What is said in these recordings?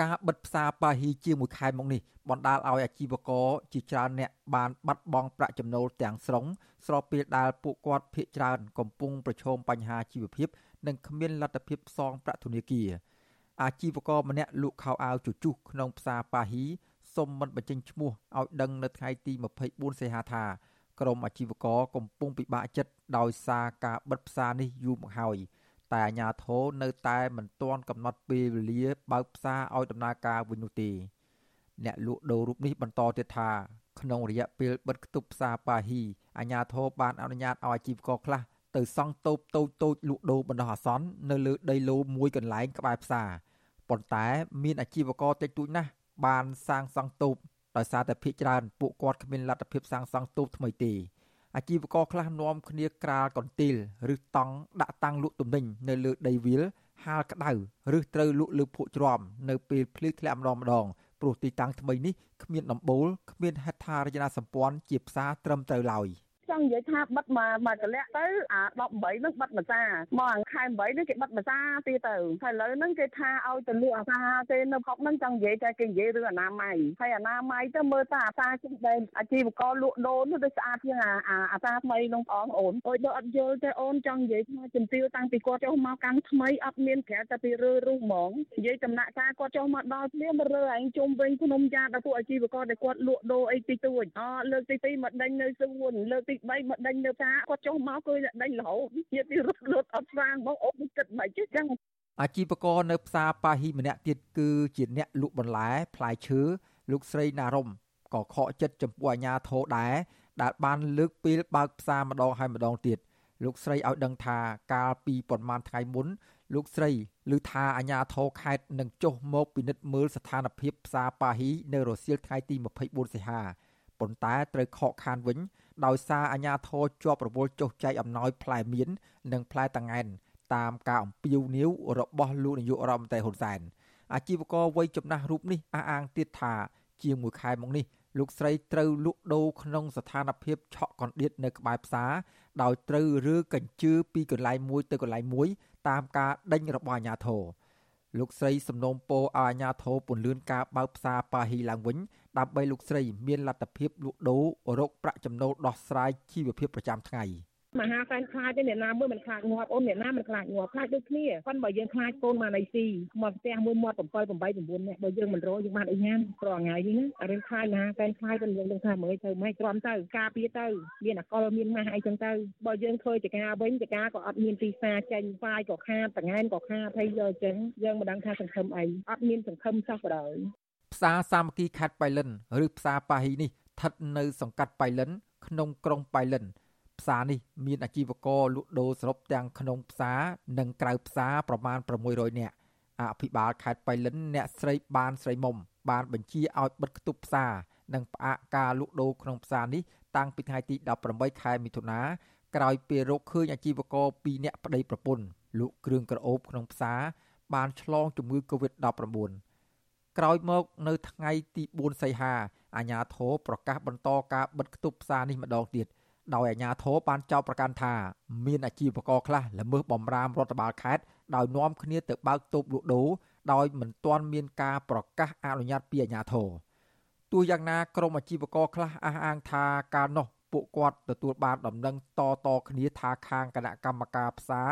ការបិទផ្សារប៉ាហ៊ីជាមួយខែមកនេះបណ្ដាលឲ្យអាជីវករជាច្រើនអ្នកបានបាត់បង់ប្រាក់ចំណូលទាំងស្រុងស្របពេលដែលពួកគាត់ភ័យច្រើនកំពុងប្រឈមបញ្ហាជីវភាព និងគ្មានលទ្ធភាពផ្សងប្រាក់ធនាគារអាជីវករម្នាក់លក់ខោអាវជជុះក្នុងផ្សារប៉ាហ៊ីសុំមិនបញ្ចេញឈ្មោះឲ្យដឹងនៅថ្ងៃទី24សីហាថាក្រុមអាជីវករកំពុងពិបាកចិត្តដោយសារការបិទផ្សារនេះយូរមកហើយ តែអាជ្ញាធរនៅតែមិនទាន់កំណត់ពេលវេលាបើកផ្សារឲ្យដំណើរការវិញនោះទេអ្នកលក់ដូររូបនេះបន្តទៀតថាក្នុងរយៈពេលបិទគប់ផ្សារប៉ាហ៊ីអាជ្ញាធរបានអនុញ្ញាតឲ្យអាជីវករខ្លះទៅសង់តូបតូចតូចលក់ដូរបណ្ដោះអាសន្ននៅលើដីឡូមួយកន្លែងក្បែរផ្សារប៉ុន្តែមានអាជីវករតិចតួចណាស់បានសាងសង់តូបដោយសារតែភ ieck ច្រើនពួកគាត់គ្មានលទ្ធភាពសាងសង់តូបថ្មីទេ អាជីវករខ្លះនាំគ្នាក្រាលកន្ទីលឬតង់ដាក់តាំងលក់ទំនិញនៅលើដីវាលហាលក្តៅឬត្រូវលក់លើភក់ជ្រាំនៅពេលភ្លៀងធ្លាក់ម្ដងម្ដងព្រោះទីតាំងថ្មីនេះគ្មានដំបូលគ្មានហេដ្ឋារចនាសម្ព័ន្ធជាផ្សារត្រឹមត្រូវឡើយ។ ចង់និយាយថាបិទមកមកកលៈទៅអា18ហ្នឹងបិទមួយសាមកអាខែ8ហ្នឹងគេបិទមួយសាទៀតទៅហើយឥឡូវហ្នឹងគេថាឲ្យទៅលក់អាសាទេនៅខុកហ្នឹងចង់និយាយតែគេនិយាយរឿងអនាម័យហើយអនាម័យទៅមើលតាអាសាជិះដែលអាជីវករលក់ដូរនោះដូចស្អាតជាងអាអាសាថ្មីនោះបងអូនអូយដល់អត់យល់ទេអូនចង់និយាយថាជំទាវតាំងពីគាត់ចុះមកកាន់ថ្មីអត់មានក្រៅតែពីរើរុះហ្មងនិយាយដំណាក់កាលគាត់ចុះមកដល់ភ្លាមរើឯងជុំវិញភ្នំយ៉ាដល់ពួកអាជីវករដែលគាត់លក់ដូរអីទីទួចអលើកទី2មកដេញនៅសួនលើកទី3មកដេញនៅផ្សារគាត់ចុះមកគឺដេញរហូតជាទីរត់លត់អត់ស្វាងមកអូនគិតមិនចឹងអាជីវករនៅផ្សារប៉ាហ៊ីម្នាក់ទៀតគឺជាអ្នកលក់បន្លែផ្លែឈើលោកស្រីណារ៉ុំក៏ខកចិត្តចំពោះអាញាធរដែរដែលបានលើកពេលបើកផ្សារម្ដងហើយម្ដងទៀតលោកស្រីឲ្យដឹងថាកាលពីប្រហែលថ្ងៃមុន លោកស្រីឮថាអាញាធរខេត្តនឹងចុះមកពិនិត្យមើលស្ថានភាពផ្សារប៉ាហ៊ីនៅរសៀលថ្ងៃទី24សីហាប៉ុន្តែត្រូវខកខានវិញ ដោយសារអាញាធរជាប់រវល់ចុះចែកអំណោយផ្លែមៀននិងផ្លែតង្កែនតាមការអំពាវនាវរបស់លោកនាយករដ្ឋមន្ត្រីហ៊ុនសែនអាជីវករវ័យចំណាស់រូបនេះអះអាងទៀតថាជាងមួយខែមកនេះលោកស្រីត្រូវលក់ដូរក្នុងស្ថានភាពឆក់កណ្ដៀតនៅក្បែរផ្សារដោយត្រូវរើកញ្ជើពីកន្លែងមួយទៅកន្លែងមួយ តាមការដេញរបស់អាជ្ញាធរលោកស្រីសំណូមពរឲ្យអាជ្ញាធរពន្លឿនការបើកផ្សារប៉ាហ៊ីឡើងវិញ ដើម្បីលោកស្រីមានលទ្ធភាពលក់ដូររកប្រាក់ចំណូលដោះស្រាយជីវភាពប្រចាំថ្ងៃ។មហាសែនខ្លាចទេអ្នកណាមួយមិនខ្លាចងាប់អូនអ្នកណាមិនខ្លាចងាប់ខ្លាចដូចគ្នាប៉ុន្តែបើយើងខ្លាចកូនបានអីស៊ីមកផ្ទះមួយមាត់7 8 9នាក់បើយើងមិនរកយើងបានអីញ៉ាំព្រោះថ្ងៃនេះណារឿងខ្លាចមហាសែនខ្លាចទៅយើងនឹងថាមើលទៅមិនទ្រាំទៅការពារទៅមានអកលមានម៉ាស់អីចឹងទៅបើយើងធ្វើចការវិញចការក៏អត់មានទីផ្សារចេញផ្សាយក៏ខាតតង្ហែនក៏ខាតហើយយកចឹងយើងមិនដឹងថាសង្ឃឹមអីអត់មានសង្ឃឹមសោះក៏ដោយ ផ្សារសាមគ្គីខេត្តបៃលិនឬផ្សារប៉ាហ៊ីនេះស្ថិតនៅសង្កាត់បៃលិន ក្នុងក្រុងបៃលិន ផ្សារនេះមានអាជីវករលក់ដូរសរុបទាំងក្នុងផ្សារនិងក្រៅផ្សារប្រមាណ600នាក់អភិបាលខេត្តបៃលិនអ្នកស្រីបានស្រីមុំបានបញ្ជាឲ្យបិទគប់ផ្សារនិងផ្អាកការលក់ដូរក្នុងផ្សារនេះតាំងពីថ្ងៃទី18ខែមិថុនាក្រោយពេលរកឃើញអាជីវករ2នាក់ប្តីប្រពន្ធលក់គ្រឿងក្រអូបក្នុងផ្សារបានឆ្លងជំងឺ Covid-19 ក្រោយមកនៅថ្ងៃទី4សីហាអាជ្ញាធរប្រកាសបន្តការបិទគប់ផ្សារនេះម្ដងទៀត។ដោយអាជ្ញាធរបានចោទប្រកាន់ថាមានអាជីវករខ្លះល្មើសបំរាមរដ្ឋបាលខេត្តដោយនាំគ្នាទៅបើកតូបលក់ដូរដោយមិនទាន់មានការប្រកាសអនុញ្ញាតពីអាជ្ញាធរទោះយ៉ាងណាក្រមអាជីវករខ្លះអះអាងថាកាលនោះពួកគាត់ទទួលបានដំណឹងតតគ្នាថាខាងគណៈកម្មការផ្សារ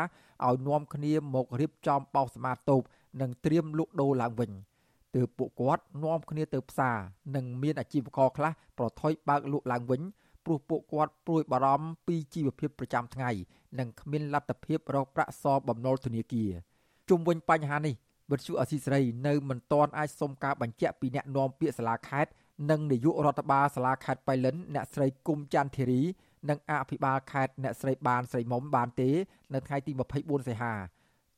ឲ្យនាំគ្នាមករៀបចំបោសសម្អាតតូបនិងត្រៀមលក់ដូរឡើងវិញ ទើបពួកគាត់នាំគ្នាទៅផ្សារនិងមានអាជីវករខ្លះប្រថុយបើកលក់ឡើងវិញព្រោះពួកគាត់ព្រួយបារម្ភពីជីវភាពប្រចាំថ្ងៃនិងគ្មានលទ្ធភាពរកប្រាក់សបំណុលធនាគារជុំវិញបញ្ហានេះវិទ្យុអសីសេរីនៅមិនទាន់អាចសុំការបញ្ជាក់ពីអ្នកនាំពាក្យសាលាខេត្តនិងនាយករដ្ឋបាលសាលាខេត្តបៃលិនអ្នកស្រីគុំច័ន្ទធីរីនិងអភិបាលខេត្តអ្នកស្រីបានស្រីមុំបានទេ នៅថ្ងៃទី24សីហា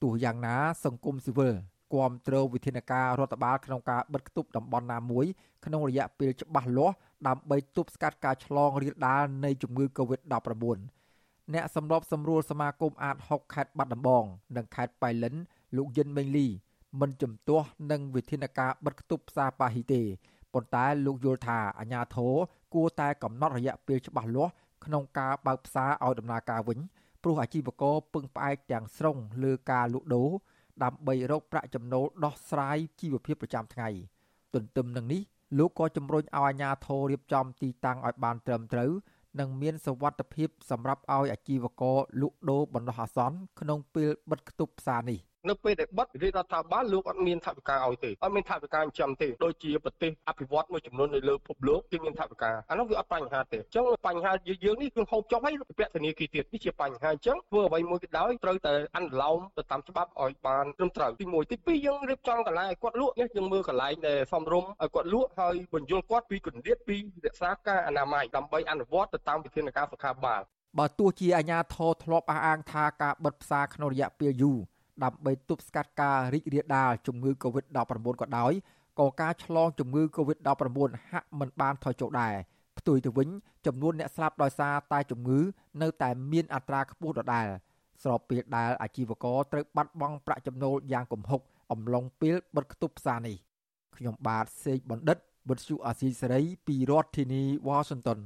ទោះយ៉ាងណា សង្គមស៊ីវិល គាំទ្រវិធានការរដ្ឋបាលក្នុងការបិទគប់តំបន់ណាមួយក្នុងរយៈពេលច្បាស់លាស់ដើម្បីទប់ស្កាត់ការឆ្លងរាលដាលនៃជំងឺ Covid-19 អ្នកសម្របសម្រួលសមាគមអាត6ខេត្តបាត់ដំបង និងខេត្តបៃលិន លោកយិនមេងលីមិនជំទាស់នឹងវិធានការបិទគប់ផ្សារប៉ាហ៊ីទេប៉ុន្តែលោកយល់ថាអាញាធរគួរតែកំណត់រយៈពេលច្បាស់លាស់ក្នុងការបើកផ្សារឲ្យដំណើរការវិញព្រោះអាជីវករពឹងផ្អែកទាំងស្រុងលើការលក់ដូរ ដើម្បីរកប្រាក់ចំណូលដោះស្រាយជីវភាពប្រចាំថ្ងៃទន្ទឹមនឹងនេះលោកក៏ជំរុញឲ្យអាជ្ញាធររៀបចំទីតាំងឲ្យបានត្រឹមត្រូវនិងមានសវត្ថភាពសម្រាប់ឲ្យអាជីវករលក់ដូរបណ្ដោះអាសន្នក្នុងពេលបិទគប់ផ្សារនេះ នៅពេលដែលបិទរាជរដ្ឋាភិបាលលោកអត់មានថវិកាឲ្យទេអត់មានថវិកាចិញ្ចឹមទេដូចជាប្រទេសអភិវឌ្ឍន៍មួយចំនួននៅលើពិភពលោកគេមានថវិកាអានោះវាអត់បញ្ហាទេអញ្ចឹងបញ្ហាយើងនេះគឺហូបចុកហើយពាក់ធនាគារទៀតនេះជាបញ្ហាអញ្ចឹងធ្វើអ្វីមួយក៏ដោយត្រូវតែអនុលោមទៅតាមច្បាប់ឲ្យបានត្រឹមត្រូវទី1ទី2យើងរៀបចំកន្លែងឲ្យគាត់លក់នេះយើងមើលកន្លែងដែលសមរម្យឲ្យគាត់លក់ហើយបញ្យល់គាត់ពីគម្រាតពីរក្សាការអនាម័យដើម្បីអនុវត្តទៅតាមវិធានការសុខាភិបាលបើទោះជាអាជ្ញាធរធ្លាប់អះអាងថាការបិទផ្សារក្នុងរយៈពេលយូរ ដើម្បីទប់ស្កាត់ការរីករាលដាលជំងឺ Covid-19 ក៏ដោយក៏ការឆ្លងជំងឺ Covid-19 ហាក់មិនបានថយចុះដែរផ្ទុយទៅវិញចំនួនអ្នកស្លាប់ដោយសារតែជំងឺ នៅតែមានអត្រាខ្ពស់ដដែលស្របពេលដែលអាជីវករត្រូវបាត់បង់ប្រាក់ចំណូលយ៉ាងគំហុកអំឡុងពេលបិទគប់ផ្សារនេះខ្ញុំបាទសេកបណ្ឌិតវុទ្ធុអាស៊ីសេរីពីរដ្ឋធានី Washington